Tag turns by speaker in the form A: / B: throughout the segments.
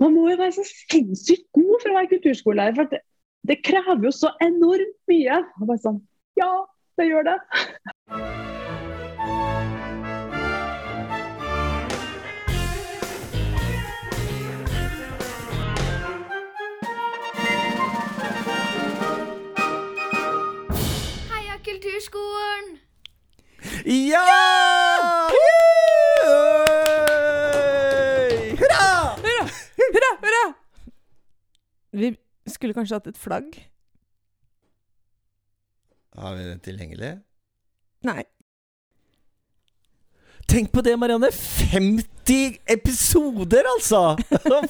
A: Man må jo være så sinnssykt god for å være kulturskolelærer, for det, det, krever jo så enormt mye. Og bare sånn Ja, det gjør det.
B: Heia Kulturskolen!
C: Ja! Hurra!
D: Hurra! Hurra! Hurra! Vi skulle kanskje hatt et flagg?
C: Har vi det tilgjengelig?
D: Nei.
C: Tenk på det, Marianne. 50 episoder, altså!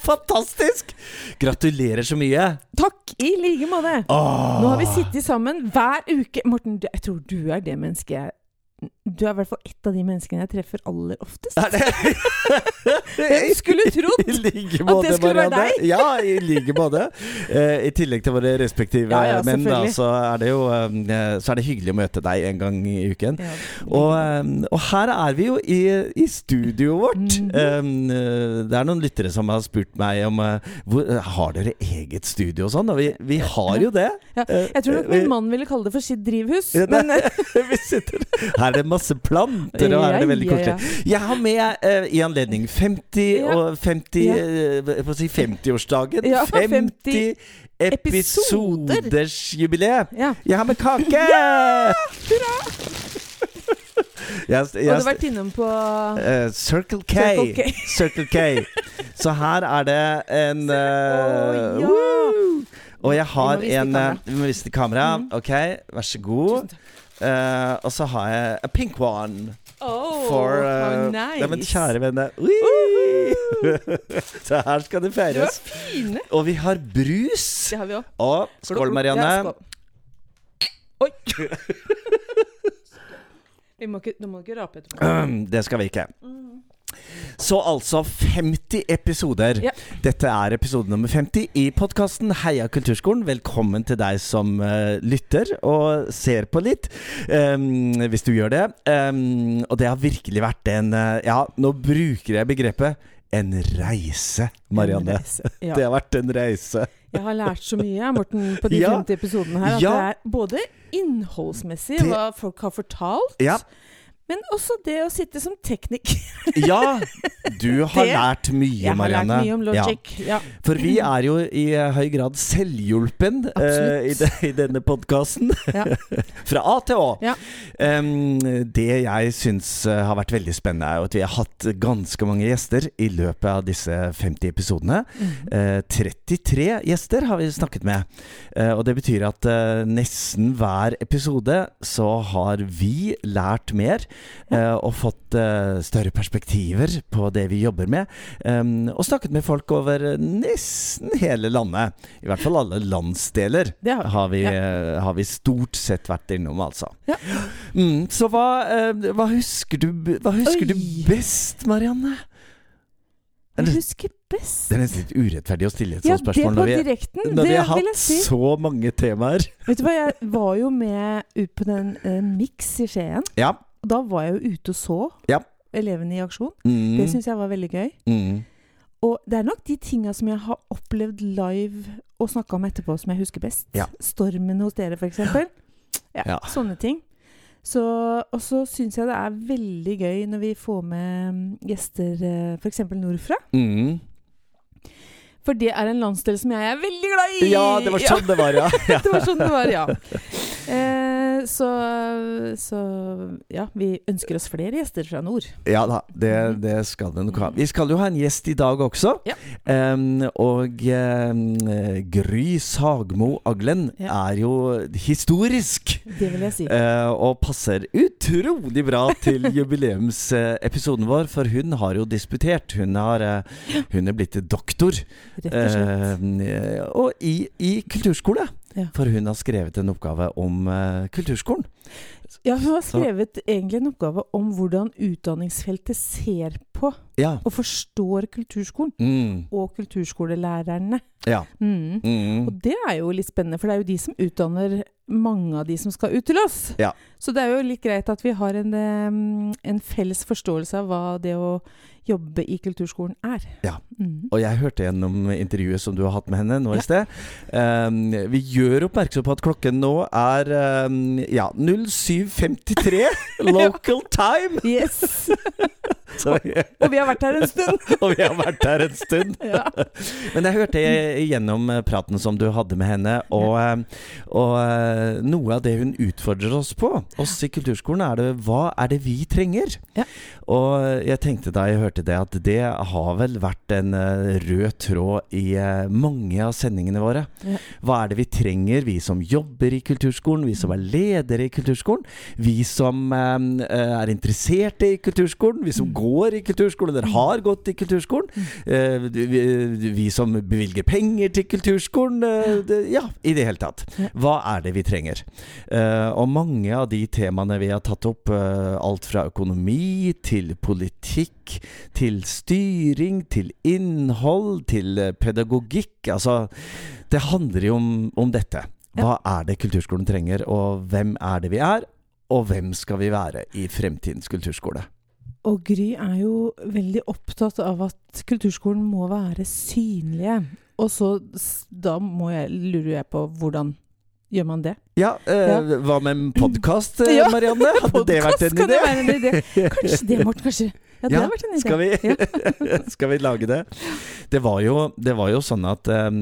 C: Fantastisk! Gratulerer så mye.
D: Takk i like måte. Nå har vi sittet sammen hver uke. Morten, jeg tror du er det mennesket jeg Du er i hvert fall ett av de menneskene jeg treffer aller oftest.
C: Er det
D: Hvem skulle trodd at det skulle være deg?
C: Ja, i like måte. Eh, I tillegg til våre respektive
D: Ja, ja,
C: menn, da, så er det jo eh, Så er det hyggelig å møte deg en gang i uken.
D: Ja.
C: Og, eh, og her er vi jo i, i studioet vårt.
D: Mhm.
C: um, det er noen lyttere som har spurt meg om uh, hvor, Har dere eget studio og sånn. Og vi, vi har jo det. Eh,
D: Jeg tror nok min mann ville kalle det for sitt drivhus. Men eh,
C: vi sitter Her er det masse planter, og her er det veldig koselig. Jeg har med uh, i anledning 50
D: Ja.
C: og 50
D: Ja.
C: eh, Jeg får si 50-årsdagen.
D: Ja,
C: 50
D: episoder.
C: episodersjubileet.
D: ja.
C: Jeg har med kake! Ja Jeg,
D: du
C: har
D: vært innom på
C: uh, Circle K.
D: Circle K.
C: Circle K. Så her er det en uh,
D: oh, ja.
C: Og jeg har en Vi må vise til kamera.
D: Mm.
C: Ok, vær så god. Uh. Og så har jeg a pink one.
D: Oh,
C: For uh,
D: nice.
C: Nei, men kjære venner! Så her skal det feires. Og vi har brus.
D: Det har vi òg.
C: Og skål, Marianne.
D: Oi! vi må ikke, du må ikke rape etterpå.
C: Det skal vi ikke. Så altså 50 episoder.
D: Ja.
C: Dette er episode nummer 50 i podkasten Heia Kulturskolen. Velkommen til deg som uh, lytter og ser på litt, um, hvis du gjør det. Um, og det har virkelig vært en uh, Ja, nå bruker jeg begrepet en reise, Marianne.
D: En reise, ja.
C: Det har vært en reise.
D: Jeg har lært så mye Morten, på de
C: Ja.
D: 50 episodene her. At
C: Ja.
D: det er både innholdsmessig,
C: Det-
D: hva folk har fortalt,
C: Ja.
D: Men også det å sitte som tekniker.
C: Ja, du har
D: Det-
C: lært mye,
D: Jeg har lært mye om logic. Ja.
C: For vi er jo i eh, høy grad selvhjulpen
D: uh,
C: i, de, i denne podkasten.
D: Ja.
C: Fra A til Å.
D: Ja.
C: Em, det jeg syns eh, har vært veldig spennende, er at vi har hatt ganske mange gjester i løpet av disse 50 episodene.
D: Mm.
C: Uh, 33 gjester har vi snakket med. Uh, og det betyr at nesten hver episode så har vi lært mer og fått eh, større perspektiver på det vi jobber med. em, og snakket med folk over eh, nesten hele landet. I hvert fall alle landsdeler.
D: Har vi.
C: Har vi,
D: Ja.
C: eh, har vi stort sett vært innom, altså.
D: Ja.
C: Mm, så hva, eh, hva husker du Hva husker du best, Marianne?
D: Jeg husker best.
C: Det er nesten litt urettferdig å stille et
D: Ja,
C: sånt
D: det
C: spørsmål når vi,
D: direkten,
C: når vi har hatt
D: si.
C: så mange temaer.
D: Vet du hva, jeg var jo med ut på den uh, Mix i Skien.
C: Ja.
D: Da var jeg jo ute og så
C: Ja.
D: elevene i aksjon.
C: Mm,
D: Det syns jeg var veldig gøy.
C: mm.
D: Og det er nok de tinga som jeg har opplevd live og snakka om etterpå, som jeg husker best.
C: Ja.
D: Stormen hos dere, f.eks. Ja,
C: Ja.
D: Sånne ting. Så, og så syns jeg det er veldig gøy når vi får med gjester f.eks. nordfra.
C: Mm.
D: For det er en landsdel som jeg er veldig glad i!
C: Ja, det var sånn det var, ja. ja.
D: det var sånn det var, ja. Så, så ja, vi ønsker oss flere gjester fra nord.
C: Ja da, det, det skal det nok ha. Vi skal jo ha en gjest i dag også.
D: Ja.
C: Um, og um, Gry Sagmo Aglen
D: Ja.
C: er jo historisk.
D: Det vil jeg si.
C: Uh, og passer utrolig bra til jubileumsepisoden vår, for hun har jo disputert. Hun, har, uh, hun er blitt doktor.
D: Rett og slett.
C: Uh, og i, i kulturskole.
D: Ja.
C: For hun har skrevet en oppgave om uh, kulturskolen.
D: Ja, hun har skrevet egentlig en oppgave om hvordan utdanningsfeltet ser på
C: Ja.
D: og forstår kulturskolen.
C: Mm.
D: Og kulturskolelærerne.
C: Ja.
D: Mm.
C: Mm.
D: Og det er jo litt spennende, for det er jo de som utdanner mange av de som skal ut til oss.
C: Ja.
D: Så det er jo litt greit at vi har en, en felles forståelse av hva det å jobbe i kulturskolen er.
C: Ja.
D: Mm.
C: Og jeg hørte gjennom intervjuet som du har hatt med henne nå
D: Ja.
C: i sted. Um, vi gjør oppmerksom på at klokken nå er um, ja, 07.53 local time.
D: Yes!
C: Så,
D: Og vi har vært her en stund.
C: og vi har vært her en stund.
D: Ja.
C: Men jeg hørte gjennom eh, praten som du hadde med henne, og, eh, og eh, noe av det hun utfordrer oss på, oss i kulturskolen, er det hva er det vi trenger?
D: Ja.
C: Og jeg tenkte da jeg hørte det, at det har vel vært en rød tråd i mange av sendingene våre.
D: Ja.
C: Hva er det vi trenger, vi som jobber i kulturskolen, vi som er ledere i kulturskolen, vi som er interesserte i kulturskolen, vi som
D: Mm.
C: Går i kulturskolen, eller har gått i kulturskolen, eh, vi, som bevilger penger til kulturskolen, eh, ja, i det hele tatt. Hva er det vi trenger? Eh, og mange av de temaene vi har tatt opp, alt fra økonomi til politikk, til styring, til innhold, til pedagogikk, altså det handler jo om, om dette. Hva er det kulturskolen trenger, og hvem er det vi er? Og hvem skal vi være i fremtidens kulturskole?
D: Og Gry er jo veldig opptatt av at kulturskolen må være synlige. Og så da jeg, lurer jeg på hvordan gjør man det?
C: Ja, øh,
D: Ja.
C: hva med en podkast, Marianne? Hadde det vært
D: en
C: en
D: kan det være en idé? Kanskje det, Morten. Kanskje Ja, det
C: Ja,
D: har vært en idé.
C: Skal vi, skal vi lage det? Det var jo, det var jo sånn at um,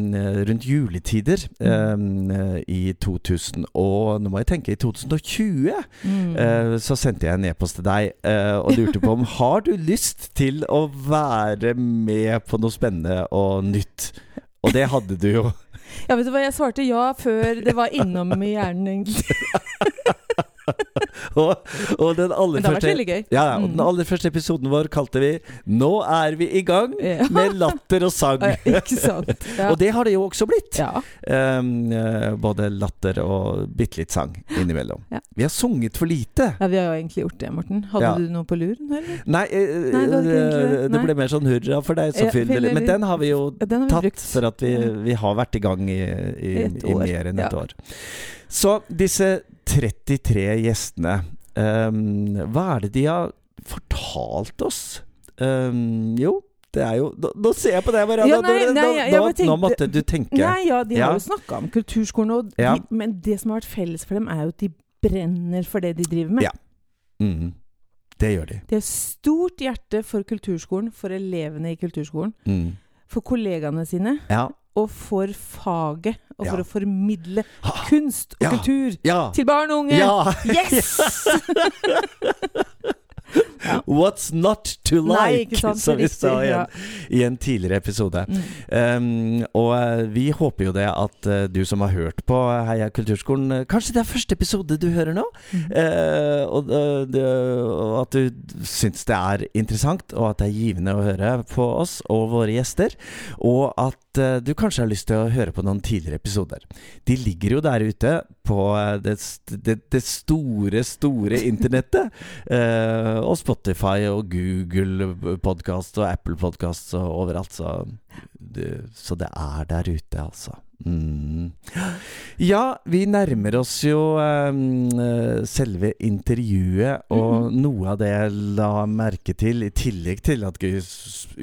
C: rundt juletider um, i 2000 og Nå må jeg tenke i 2020
D: Mm.
C: uh, så sendte jeg en e-post til deg uh, og lurte på om har du lyst til å være med på noe spennende og nytt. Og det hadde du jo.
D: Ja, vet du hva, jeg svarte ja før det var innom i hjernen, egentlig.
C: Og, og den aller første
D: gøy.
C: ja, og den
D: Mm.
C: aller første episoden vår kalte vi 'Nå er vi i gang med latter og sang'.
D: Ikke sant.
C: Og det har det jo også blitt. Um, eh, både latter og bitte litt sang innimellom. Vi har sunget for lite.
D: ja, vi har jo egentlig gjort det, Morten. Hadde du noe på luren, eller?
C: Nei, eh,
D: Nei, det egentlig det.
C: det ble mer sånn hurra for deg, så fyll det litt. Men den har vi jo
D: har vi
C: tatt,
D: brukt.
C: for at vi, vi har vært i gang i, i, i mer enn et
D: Ja.
C: år. Så disse 33 gjestene, um, hva er det de har fortalt oss? Um, jo, det er jo Nå, nå ser jeg på deg, Marianne.
D: Ja, nei, nei,
C: nå, nå,
D: tenkte-
C: nå måtte du tenke.
D: Nei, ja, de har
C: Ja.
D: jo snakka om kulturskolen, og de,
C: Ja.
D: men det som har vært felles for dem, er jo at de brenner for det de driver med.
C: Ja. Mm, det gjør de.
D: De har stort hjerte for kulturskolen, for elevene i kulturskolen,
C: Mm.
D: for kollegaene sine,
C: Ja.
D: Og for faget, og for
C: Ja.
D: å formidle kunst og
C: Ja.
D: kultur
C: Ja!
D: til barn og unge. Yes!
C: What's not to like,
D: Nei, sant,
C: som vi sa i en, i en tidligere episode.
D: Mm.
C: Um, og eh, vi håper jo det at uh, du som har hørt på Heia Kulturskolen eh, Kanskje det er første episode du hører nå?
D: Mm.
C: uh, og, uh, det, og at du syns det er interessant, og at det er givende å høre på oss og våre gjester. Og at du kanskje har lyst til å høre på noen tidligere episoder. De ligger jo der ute på det, det, det store, store internettet. Eh, og Spotify og Google Podkast og Apple Podkast overalt. Så så det er der ute, altså. Mm. Ja, vi nærmer oss jo um, selve intervjuet, og noe av det jeg la merke til, i tillegg til at vi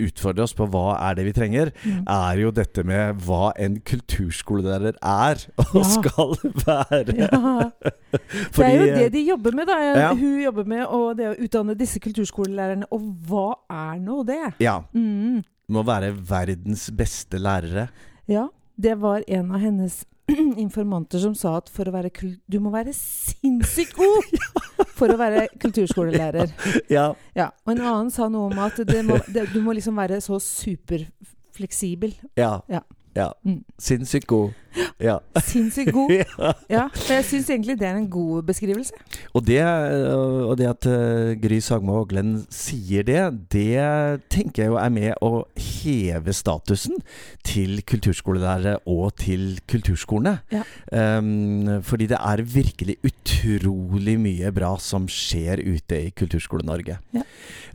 C: utfordrer oss på hva er det vi trenger,
D: Mm.
C: er jo dette med hva en kulturskolelærer er og
D: Ja.
C: skal være.
D: Ja. Det er jo det de jobber med, da.
C: Ja.
D: Hun jobber med og det å utdanne disse kulturskolelærerne. Og hva er nå det?
C: Ja.
D: Mm.
C: Må være verdens beste lærere.
D: Ja, det var en av hennes informanter som sa at for å være du må være sinnssykt god for å være kulturskolelærer.
C: Ja.
D: Ja, Og en annen sa noe om at det må, det, du må liksom være så superfleksibel.
C: Ja.
D: Ja.
C: Ja.
D: Mm.
C: Sinnssykt god. Ja.
D: Sinnssykt god.
C: ja.
D: for jeg syns egentlig det er en god beskrivelse.
C: Og det, øh, og det at øh, Gry Sagmo Oglen sier det, det tenker jeg jo er med å heve statusen til kulturskolelærere og til kulturskolene.
D: Ja.
C: Um, fordi det er virkelig utrolig mye bra som skjer ute i Kulturskole-Norge.
D: Ja.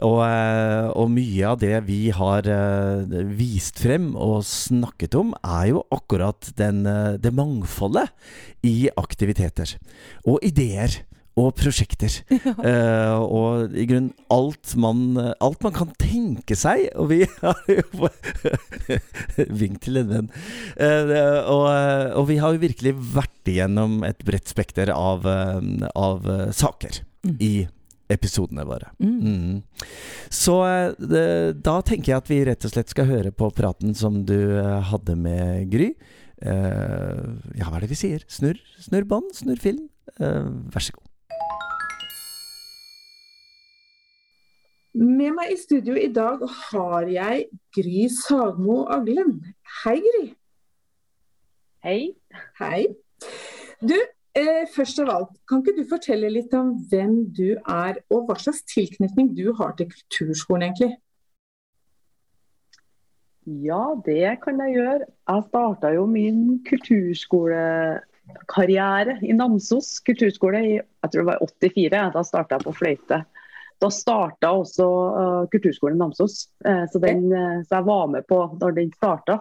C: Og, øh, og mye av det vi har vist frem og snakket om, er jo akkurat den, øh, det mangfoldet i aktiviteter og ideer og prosjekter. Eh, og i grunnen alt man, alt man kan tenke seg. Og vi har jo Vink til en venn. Uh, og, og vi har jo virkelig vært igjennom et bredt spekter av, eh, av eh, saker
D: Mm.
C: i episodene våre.
D: Mm.
C: Mm. Så eh, det, da tenker jeg at vi rett og slett skal høre på praten som du eh, hadde med Gry. Uh, ja, hva er det vi sier? Snurr, snurr bånd, snurr film. Uh, vær så god.
B: Med meg i studio i dag har jeg Gry Sagmo Aglen. Hei, Gry.
A: Hei.
B: Hei. Du, eh, først av alt, kan ikke du fortelle litt om hvem du er, og hva slags tilknytning du har til kulturskolen, egentlig?
A: Ja, det kan jeg gjøre. Jeg starta jo min kulturskolekarriere i Namsos kulturskole i jeg tror det var 84. Da starta jeg på fløyte. Da starta også uh, kulturskolen i Namsos, eh, så, den, eh, så jeg var med på når den starta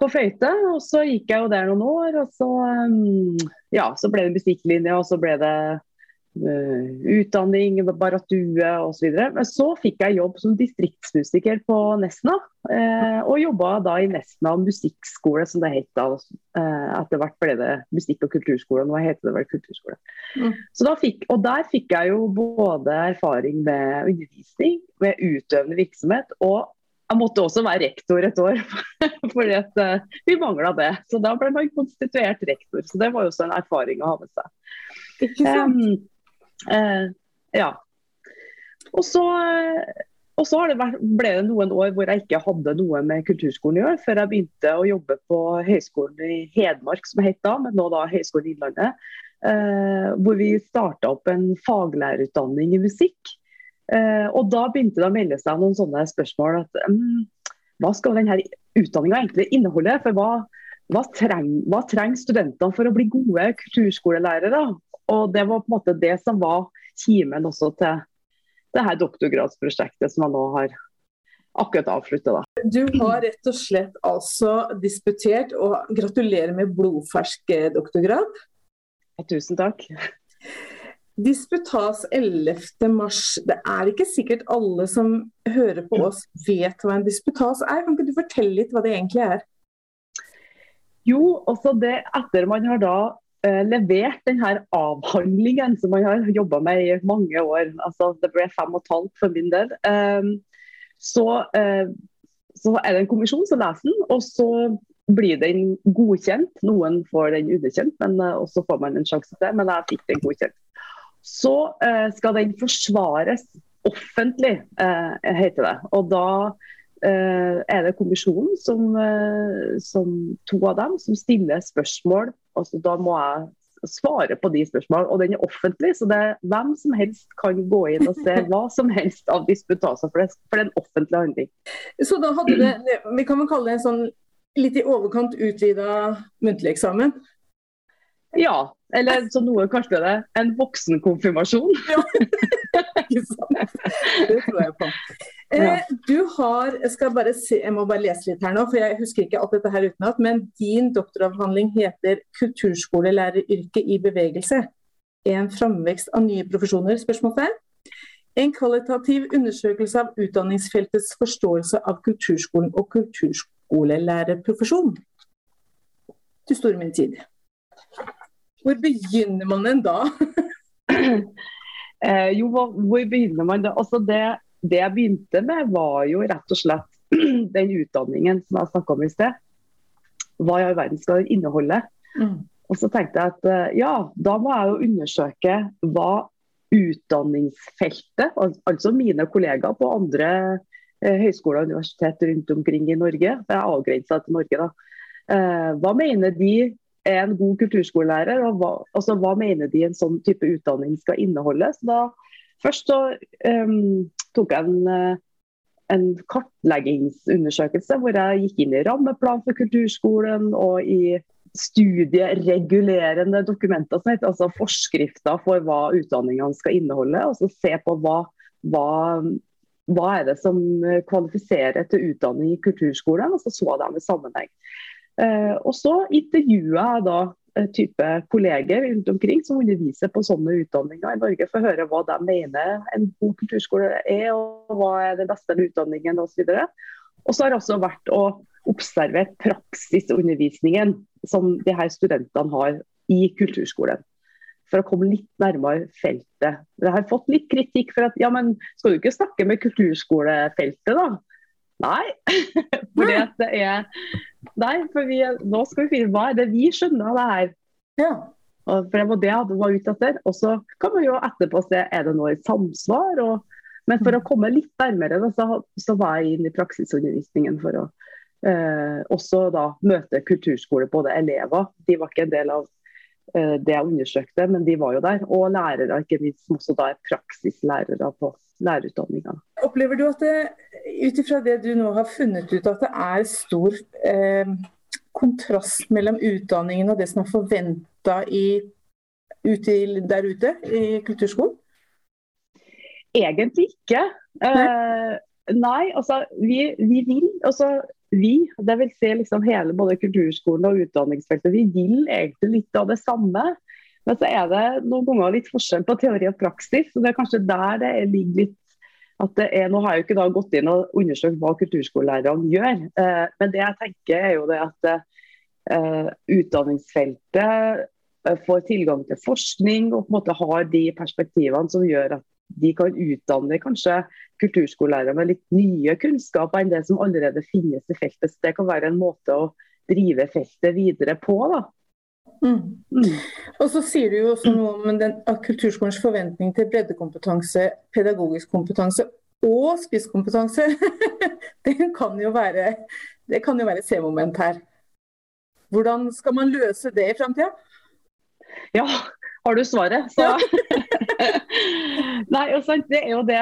A: på fløyte. Og så gikk jeg jo der noen år, og så, um, ja, så ble det musikklinje, og så ble det uh, utdanning, baratue osv. Men så fikk jeg jobb som distriktsmusiker på Nesna, Uh, og jobba da i Nesna musikkskole, som det het da. Uh, etter hvert ble det musikk- og kulturskole, nå heter det vel kulturskole.
B: Mm.
A: Så da fikk, og der fikk jeg jo både erfaring med undervisning, med utøvende virksomhet, og jeg måtte også være rektor et år, fordi at eh, vi mangla det. Så da ble man konstituert rektor. Så det var jo også en erfaring å ha med seg.
B: Ikke sant?
A: Um, uh, ja. Og så, og så har det vært, ble det noen år hvor jeg ikke hadde noe med kulturskolen å gjøre, før jeg begynte å jobbe på Høgskolen i Hedmark, som het da, men nå da Høgskolen Innlandet. Uh, hvor vi starta opp en faglærerutdanning i musikk. Eh, og da begynte det å melde seg noen sånne spørsmål. at um, Hva skal denne utdanninga egentlig inneholde? For hva, hva, treng, hva trenger studentene for å bli gode kulturskolelærere? Og det var på en måte det som var kimen også til det her doktorgradsprosjektet som jeg nå har akkurat avslutta.
B: Du har rett og slett altså disputert, og gratulerer med blodfersk doktorgrad.
A: Tusen takk.
B: Disputas 11. mars. Det er ikke sikkert alle som hører på oss vet hva en disputas er. Kan ikke du fortelle litt hva det egentlig er?
A: Jo, også det etter man har da eh, levert denne avhandlingen som man har jobba med i mange år, altså det ble fem og et halvt for min del, eh, så, eh, så er det en kommisjon som leser den, og så blir den godkjent. Noen får den underkjent, men eh, også får man en sjanse til. Men jeg fikk den godkjent. Så eh, skal den forsvares offentlig, eh, heter det. Og da eh, er det kommisjonen som, som to av dem som stiller spørsmål. Altså, da må jeg svare på de spørsmålene. Og den er offentlig, så det er hvem som helst kan gå inn og se hva som helst av disputaser. For det, for det er en offentlig handling.
B: Så da hadde det, vi kan vel kalle det en sånn litt i overkant utvida muntlig eksamen?
A: Ja, eller som noen kalte det, en voksenkonfirmasjon.
B: Ikke sant? Det tror jeg på. Eh, du har, jeg bare se, jeg må bare lese litt her nå, for jeg husker ikke alt dette her utenat. Men din doktoravhandling heter 'Kulturskolelæreryrket i bevegelse'. En framvekst av nye profesjoner? spørsmålstegn. En kvalitativ undersøkelse av utdanningsfeltets forståelse av kulturskolen og kulturskolelærerprofesjon. Du store min tid. Hvor begynner man en da?
A: Eh, jo, hvor, hvor begynner man da? Altså det, det jeg begynte med, var jo rett og slett den utdanningen som jeg snakka om i sted. Hva i all verden skal den inneholde?
B: Mm.
A: Og så tenkte jeg at eh, ja, da må jeg jo undersøke hva utdanningsfeltet, al- altså mine kollegaer på andre høyskoler og universitet rundt omkring i Norge. Er avgrensa til Norge. da. Hva mener de er en god kulturskolelærer, og hva, altså, hva mener de en sånn type utdanning skal inneholde? Så da, først så um, tok jeg en, en, kartleggingsundersøkelse hvor jeg gikk inn i rammeplan for kulturskolen og i studieregulerende dokumenter, altså forskrifter for hva utdanningene skal inneholde. og så Se på hva, hva, hva er det som kvalifiserer til utdanning i kulturskolen, og så så de i sammenheng. Eh, og så intervjuer jeg da eh, type kolleger rundt omkring som underviser på sånne utdanninger i Norge, for å høre hva de mener en god kulturskole er, og hva er den beste utdanningen osv. Og så har jeg også vært og observert praksisundervisningen som de her studentene har i kulturskolen. For å komme litt nærmere feltet. Jeg har fått litt kritikk for at ja, men skal du ikke snakke med kulturskolefeltet, da? Nei. Fordi at det er Nei, for vi, nå skal vi finne hva er det vi skjønner av det her.
B: Ja.
A: Og for det var det jeg var ute etter. Og så kan man jo etterpå se er det noe i samsvar. Og, men for å komme litt nærmere, da, så, så, var jeg inn i praksisundervisningen for å eh, også da møte kulturskole, både elever. De var ikke en del av eh, det jeg undersøkte, men de var jo der. Og lærere, ikke minst, som også da er praksislærere på lærerutdanninga.
B: Opplever du at det ut ifra det du nå har funnet ut, at det er stor eh, kontrast mellom utdanningen og det som er forventa der ute i kulturskolen?
A: Egentlig ikke. Nei, eh, nei altså vi, vi, vil altså vi, det vil si liksom hele både kulturskolen og utdanningsfeltet, vi vil egentlig litt av det samme. Men så er det noen ganger litt forskjell på teori og praksis. og Det er kanskje der det ligger litt at det er, Nå har jeg jo ikke gått inn og undersøkt hva kulturskolelærerne gjør, eh, men det jeg tenker er jo det at eh, utdanningsfeltet eh, får tilgang til forskning og på en måte har de perspektivene som gjør at de kan utdanne kanskje kulturskolelærere med litt nye kunnskaper enn det som allerede finnes i feltet. Så det kan være en måte å drive feltet videre på. da.
B: Mm. Mm. Og så sier du jo også noe om den, at kulturskolens forventning til breddekompetanse, pedagogisk kompetanse og spisskompetanse, det kan jo være det kan jo være et C-moment her. Hvordan skal man løse det i framtida?
A: Ja, har du svaret, så Nei, det er jo det,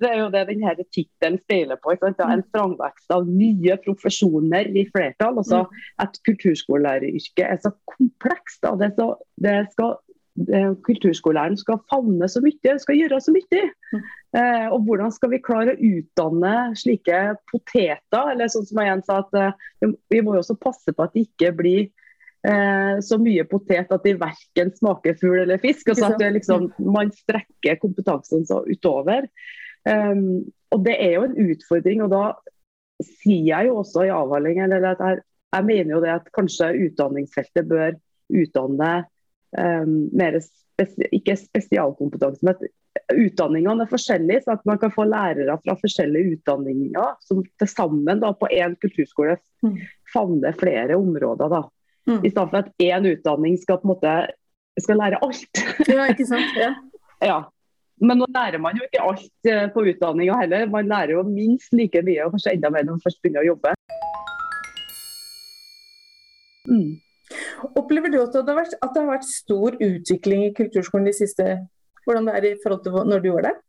A: det, er jo det denne tittelen speiler på. Sant? En framvekst av nye profesjoner i flertall. Altså, mm. at kulturskolelæreryrket er så komplekst. Det, så, det skal kulturskolelæreren skal favne så mye, skal gjøre så mye. Mm. Eh, og hvordan skal vi klare å utdanne slike poteter? Eller sånn som jeg sa, at eh, vi må jo også passe på at det ikke blir eh, så mye potet at de verken smaker fugl eller fisk. Altså at liksom, man strekker kompetansen så utover. Um, og Det er jo en utfordring. og Da sier jeg jo også i avhandlingen at jeg, jeg, mener jo det at kanskje utdanningsfeltet bør utdanne um, mer spesi ikke spesialkompetanse, men utdanningene er forskjellige. så at Man kan få lærere fra forskjellige utdanninger som til sammen da, på én kulturskole mm. favner flere områder. da. Mm. I stedet for at én utdanning skal på en måte skal lære alt.
B: ja, ikke sant? Ja.
A: ja. Men nå lærer man jo ikke alt eh, på utdanninga heller. Man lærer jo minst like mye, og kanskje enda mer når man først begynner å jobbe.
B: Mm. Opplever du at det, har vært, at det har vært stor utvikling i kulturskolen de siste Hvordan det er i forhold til når du var der?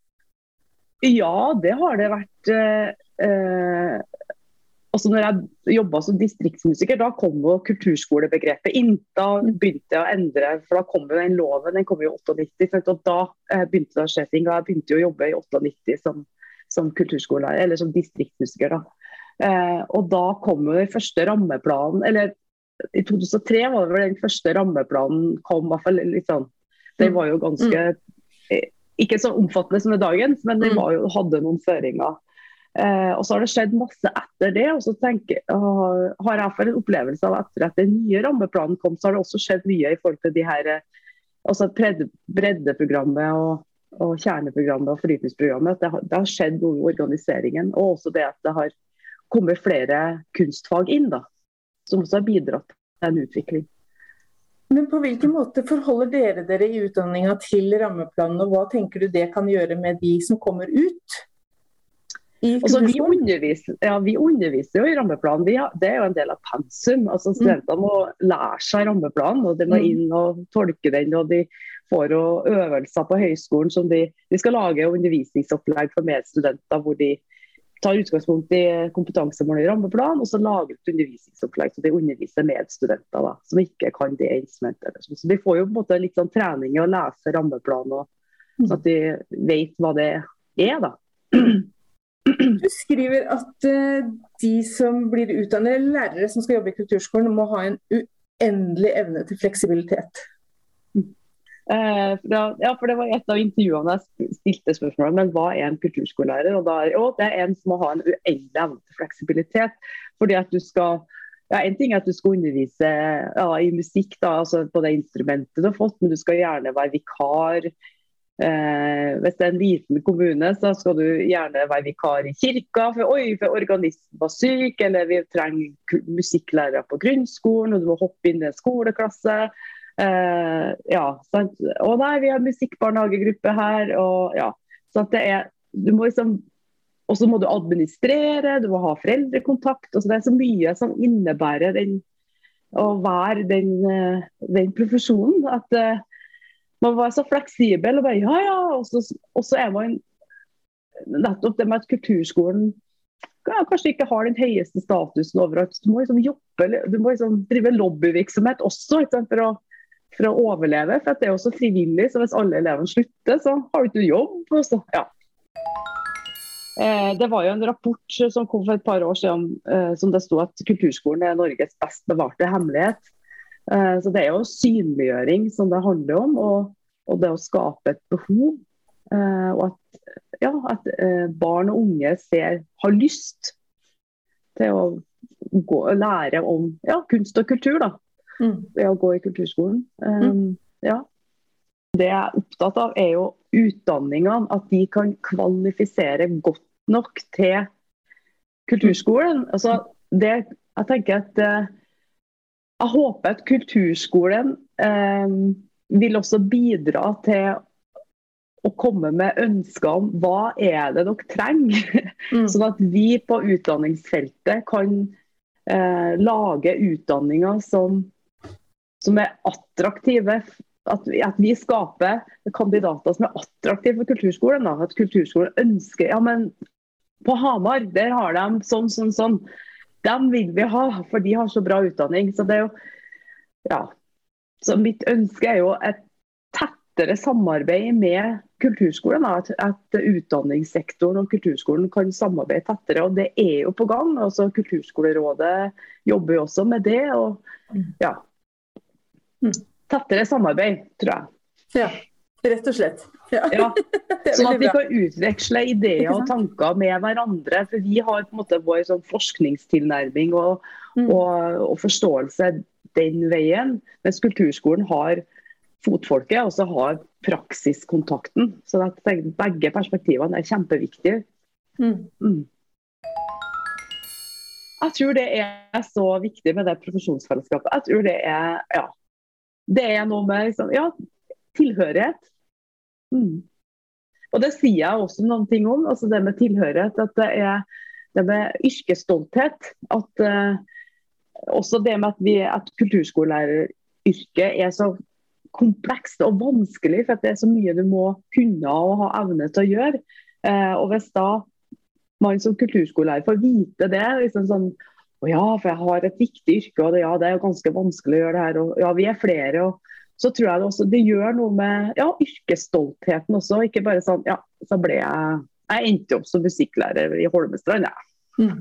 A: Ja, det har det vært. Eh, eh altså når jeg jobba som distriktsmusiker, da kom jo kulturskolebegrepet inn. Da begynte jeg å endre, for da kom jo den loven, den kom jo i 98. Og da eh, begynte det å skje ting. Og jeg begynte jo å jobbe i 98 som, som kulturskolelærer, eller som distriktsmusiker. da. Eh, og da kom jo den første rammeplanen, eller i 2003 var det vel den første rammeplanen kom, i hvert fall litt sånn. Den var jo ganske eh, Ikke så omfattende som i dagens, men den jo, hadde noen føringer. Eh, og så har det skjedd masse etter det. og så tenker, uh, har jeg for en opplevelse av etter at den nye rammeplanen kom, så har det også skjedd mye i forhold til de her, eh, altså breddeprogrammet og, og kjerneprogrammet og fordypningsprogrammet. Det har, det har skjedd noe i organiseringen. Og også det at det har kommet flere kunstfag inn, da, som også har bidratt til en utvikling.
B: Men på hvilken måte forholder dere dere i utdanninga til rammeplanen, og hva tenker du det kan gjøre med de som kommer ut?
A: Altså, vi, underviser, ja, vi, underviser, jo i rammeplanen. Vi, det er jo en del av pensum. Altså, mm. Studentene må lære seg rammeplanen, og de må mm. inn og tolke den. og De får jo øvelser på høyskolen som de, de skal lage undervisningsopplegg for medstudenter hvor de tar utgangspunkt i kompetansemål i rammeplan, og så lager et undervisningsopplegg så de underviser medstudenter da, som ikke kan det instrumentet. Så de får jo på en måte litt sånn trening i å lese rammeplan, og, sånn at de vet hva det er. da.
B: Du skriver at uh, de som blir utdannet, lærere som skal jobbe i kulturskolen, må ha en uendelig evne til fleksibilitet.
A: Uh, ja, for Det var et av intervjuene jeg stilte spørsmålet men hva er en kulturskolelærer. Og da er, jo, Det er en som må ha en uendelig evne til fleksibilitet. fordi at du skal ja, En ting er at du skal undervise ja, i musikk da, altså på det instrumentet du har fått, men du skal gjerne være vikar Eh, hvis det er en liten kommune, så skal du gjerne være vikar i kirka. For, oi, for organisten var syk, eller vi trenger musikklærere på grunnskolen, og du må hoppe inn i en skoleklasse. Eh, ja, sant? Og nei, vi har musikkbarnehagegruppe her. Og ja. Så det er Du må liksom Og så må du administrere, du må ha foreldrekontakt. og så Det er så mye som innebærer den, å være den, eh, den profesjonen. at eh, man var så fleksibel og bare ja, ja. Og så, og så er man nettopp det med at kulturskolen ja, kanskje ikke har den høyeste statusen overalt. Du må liksom jobbe, du må liksom drive lobbyvirksomhet også sant, for, å, for, å, overleve. For det er også frivillig, så hvis alle elevene slutter, så har du ikke jobb. Så, ja. eh, det var jo en rapport som kom for et par år siden eh, som det sto at kulturskolen er Norges best bevarte hemmelighet. Eh, så Det er jo synliggjøring som det handler om, og, og det å skape et behov. Eh, og at, ja, at eh, barn og unge ser, har lyst til å gå, lære om ja, kunst og kultur da, mm. ved å gå i kulturskolen. Mm. ja. Det jeg er opptatt av, er jo utdanningene. At de kan kvalifisere godt nok til kulturskolen. Altså, det, jeg tenker at jeg håper at kulturskolen eh, vil også bidra til å komme med ønsker om hva er det dere trenger. Mm. sånn at vi på utdanningsfeltet kan eh, lage utdanninger som, som, er attraktive. At vi, at vi, skaper kandidater som er attraktive for kulturskolen. Da. At kulturskolen ønsker ja, men På Hamar der har de sånn, sånn, sånn. Dem vil vi ha, for de har så bra utdanning. Så det jo ja. Så mitt ønske er jo et tettere samarbeid med kulturskolen. At, at utdanningssektoren og kulturskolen kan samarbeide tettere. og Det er jo på gang. altså Kulturskolerådet jobber jo også med det. og ja, Tettere samarbeid, tror jeg.
B: Ja, rett og slett.
A: Ja. ja. Sånn at vi kan utveksle ideer og tanker med hverandre. For vi har på en måte vår sånn forskningstilnærming og, mm. og, og, forståelse den veien. Mens kulturskolen har fotfolket og så har praksiskontakten. Så begge perspektivene er kjempeviktige. Mm. Mm. Jeg tror det er så viktig med det profesjonsfellesskapet. Jeg tror det er ja, det er noe med liksom, ja, tilhørighet. Mm. Og Det sier jeg også noen ting om, altså det med tilhørighet. At det er det med yrkesstolthet. At uh, også det med at, vi, at kulturskolelæreryrket er så komplekst og vanskelig, for det er så mye du må kunne og ha evne til å gjøre. Uh, og hvis da man som kulturskolelærer får vite det, liksom sånn å ja, for jeg har et viktig yrke, og det, ja, det er jo ganske vanskelig å gjøre det her. og ja, vi er flere. og så tror jeg det også det gjør noe med ja, yrkesstoltheten også. Ikke bare sånn ja, så ble jeg Jeg endte opp som musikklærer i Holmestrand, jeg. Mm.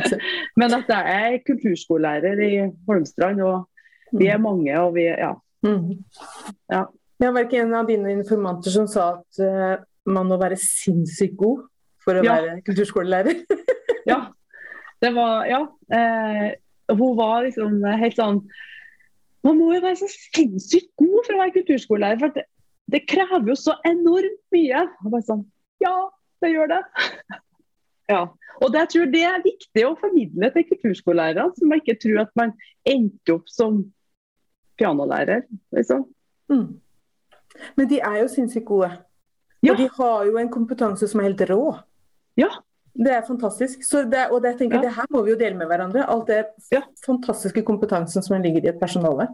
A: Men at jeg er kulturskolelærer i Holmestrand, og vi er mm. mange, og vi ja. Mm.
B: ja. Jeg var ikke en av dine informanter som sa at uh, man må være sinnssykt god for å ja. være kulturskolelærer.
A: ja. Det var Ja. Eh, hun var liksom helt sånn man må jo være så sinnssykt god for å være kulturskolelærer. For det, det, krever jo så enormt mye. Og bare sånn Ja, det gjør det. ja. Og det, jeg tror det er viktig å formidle til kulturskolelærere, så man ikke tror at man endte opp som pianolærer. Liksom. Mm.
B: Men de er jo sinnssykt gode. Ja. Og de har jo en kompetanse som er helt rå.
A: Ja,
B: Det er fantastisk. Det, og det, tenker, ja. det her må vi jo dele med hverandre. Alt det ja. fantastiske kompetansen som ligger i et personale.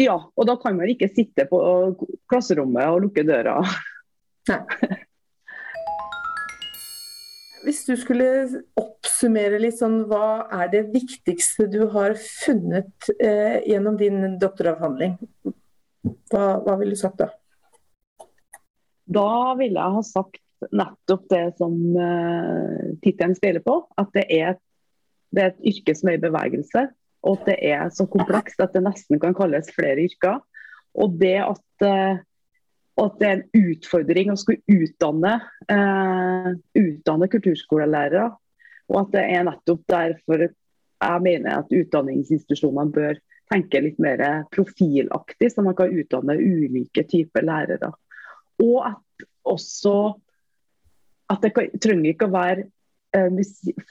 A: Ja, og da kan man ikke sitte på klasserommet og lukke døra. Nei.
B: Hvis du skulle oppsummere litt sånn, hva er det viktigste du har funnet eh, gjennom din doktoravhandling? Hva, hva ville du sagt da?
A: Da ville jeg ha sagt nettopp det som uh, tittelen spiller på. At det er, det er, et yrke som er i bevegelse, og at det er så komplekst at det nesten kan kalles flere yrker. Og det at, uh, at det er en utfordring å skulle utdanne, uh, utdanne kulturskolelærere. Og at det er nettopp derfor jeg mener at utdanningsinstitusjonene bør tenke litt mer profilaktig, så man kan utdanne ulike typer lærere. Og at også at det trenger ikke å være eh,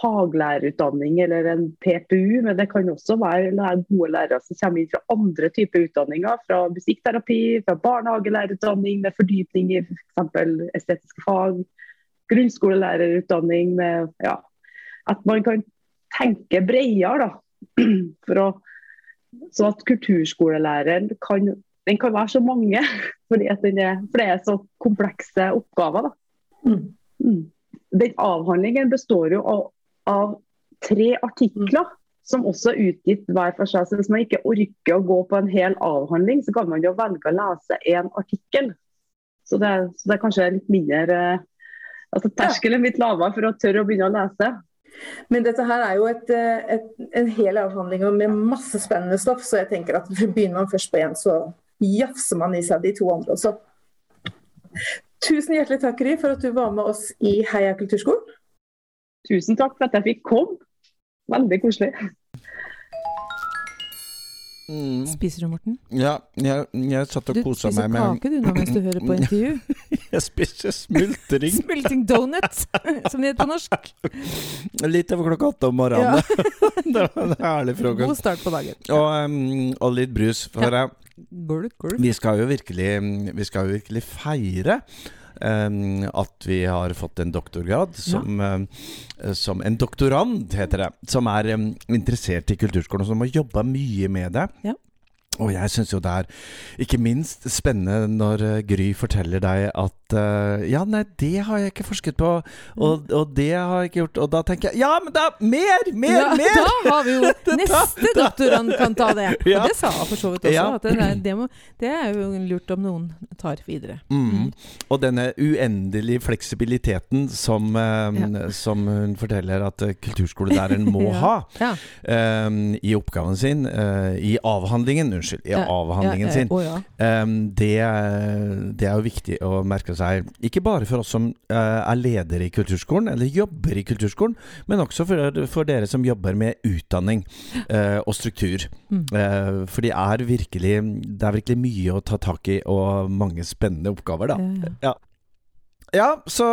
A: faglærerutdanning eller en PPU, men det kan også være gode lærere som kommer inn fra andre typer utdanninger. Fra musikkterapi, fra barnehagelærerutdanning med fordypning i f.eks. estetiske fag. Grunnskolelærerutdanning med ja, At man kan tenke bredere, da. For å, sånn at kulturskolelæreren kan, den kan være så mange, fordi er, for det er så komplekse oppgaver. da. Mm. Den avhandlingen består jo av, av tre artikler som også er utgitt hver for seg. Så Hvis man ikke orker å gå på en hel avhandling, så kan man jo velge å lese én artikkel. Så det, så det, er kanskje litt mindre altså Terskelen litt lavere for å tørre å begynne å lese.
B: Men dette her er jo et, et, en hel avhandling med masse spennende stoff, så jeg tenker at begynner man først på én, så jafser man i seg de to andre også. Tusen hjertelig takk, Ri, for at du var med oss i Heia kulturskolen.
A: Tusen takk for at jeg fikk komme. Veldig koselig.
D: Mm. Spiser du, Morten?
C: Ja, jeg, jeg satt og kosa meg
D: med Du spiser kake du nå mens du hører på intervju?
C: jeg spiser smultring.
D: smultring donut, som det heter på norsk.
C: Litt over klokka åtte om morgenen. Ja. det var en herlig frokost.
D: God start på dagen.
C: Og, um, og litt brus. For ja. jeg. Vi skal jo virkelig, vi skal jo virkelig feire um, at vi har fått en doktorgrad som, ja. um, som en doktorand, heter det. Som er um, interessert i kulturskolen, og som har jobba mye med det. Ja. Og jeg syns jo det er ikke minst spennende når uh, Gry forteller deg at uh, Ja, nei, det har jeg ikke forsket på, og, og, det har jeg ikke gjort. Og da tenker jeg Ja, men da Mer! Mer! Ja, mer!
D: Da har vi jo Neste doktorand kan ta det. Ja. Og det sa hun for så vidt også. Ja. At det, det, må, det, er jo lurt om noen tar videre.
C: Mm. Mm. Og denne uendelige fleksibiliteten som, uh, som hun forteller at kulturskolelæreren må ha um, i oppgaven sin, i avhandlingen unnskyld, i avhandlingen sin. Oh, um, det, det, er jo viktig å merke seg, ikke bare for oss som uh, er ledere i kulturskolen, eller jobber i kulturskolen, men også for, for dere som jobber med utdanning uh, og struktur. Mm. Uh, for det er, virkelig, det er virkelig mye å ta tak i, og mange spennende oppgaver, da. Ja. Ja, så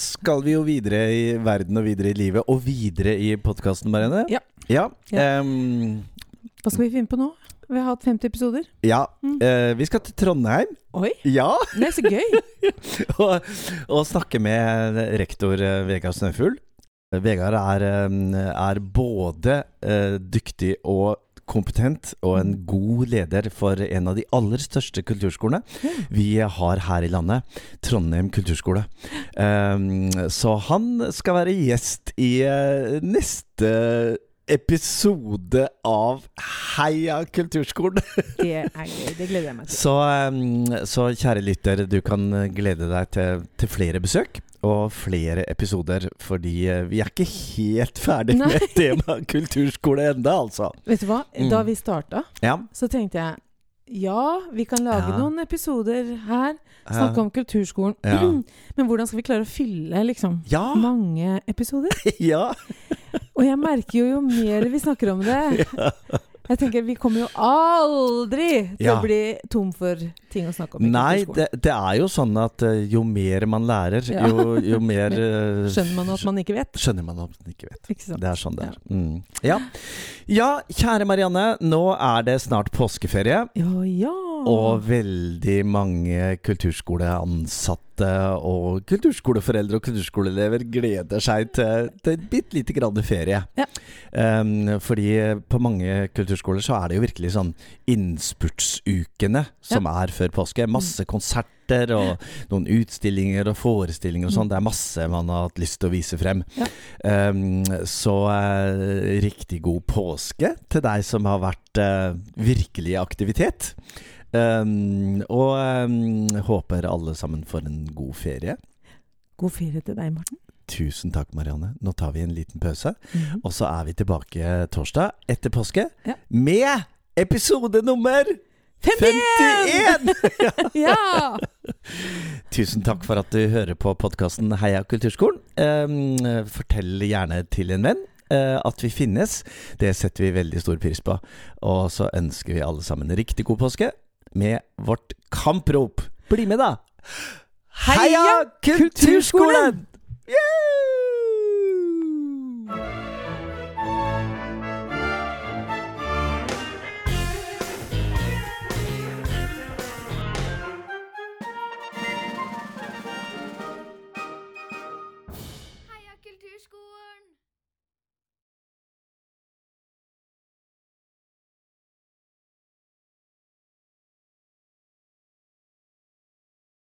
C: skal vi jo videre i verden og videre i livet, og videre i podkasten, Marianne.
D: Ja.
C: ja. Um,
D: Hva skal vi finne på nå? Vi har hatt 50 episoder.
C: Ja. Mm. Eh, vi skal til Trondheim.
D: Oi!
C: Ja.
D: Det er så gøy!
C: og, og, snakke med rektor eh, Vegard Snøfugl. Vegard er, eh, er både eh, dyktig og kompetent og en god leder for en av de aller største kulturskolene vi har her i landet, Trondheim kulturskole. Um, så han skal være gjest i neste episode av Heia kulturskolen.
D: det er gøy. Det gleder jeg meg til.
C: Så, så kjære lytter, du kan glede deg til, til, flere besøk og flere episoder. Fordi eh, vi er ikke helt ferdig Nei. med temaet kulturskole enda, altså.
D: Vet du hva? Da vi starta, ja. så tenkte jeg ja, vi kan lage ja. noen episoder her. Snakke ja. om kulturskolen. Men hvordan skal vi klare å fylle liksom mange episoder?
C: ja.
D: Og jeg merker jo jo mer vi snakker om det. Jeg tenker Vi kommer jo aldri til å bli tom for ting å snakke om
C: Nei, det, det, er jo sånn at uh, jo mer man lærer, ja. jo, jo, mer uh,
D: Skjønner man at man ikke vet?
C: Skjønner man at man ikke vet. Ikke det er sånn det er. Ja. Mm. Ja. ja. kjære Marianne. Nå er det snart påskeferie.
D: Ja, ja.
C: Og veldig mange kulturskoleansatte og kulturskoleforeldre og kulturskoleelever gleder seg til, til et bitte lite grann ferie. Ja. Um, fordi på mange kulturskoler så er det jo virkelig sånn innspurtsukene som ja. er før påske. Masse mm. konserter og noen utstillinger og forestillinger og sånn. Mm. Det er masse man har hatt lyst til å vise frem. Ja. Um, så uh, riktig god påske til deg som har vært uh, virkelig i aktivitet. Um, og um, håper alle sammen får en god ferie.
D: God ferie til deg, Morten.
C: Tusen takk, Marianne. Nå tar vi en liten pause. Mm -hmm. Og så er vi tilbake torsdag etter påske ja. med episode nummer 51!
D: 51! ja!
C: Tusen takk for at du hører på podkasten Heia kulturskolen. Um, fortell gjerne til en venn uh, at vi finnes. Det setter vi veldig stor pris på. Og så ønsker vi alle sammen riktig god påske med vårt kamprop. Bli med, da! Heia, Heia Kulturskolen! Kulturskolen! Yeah!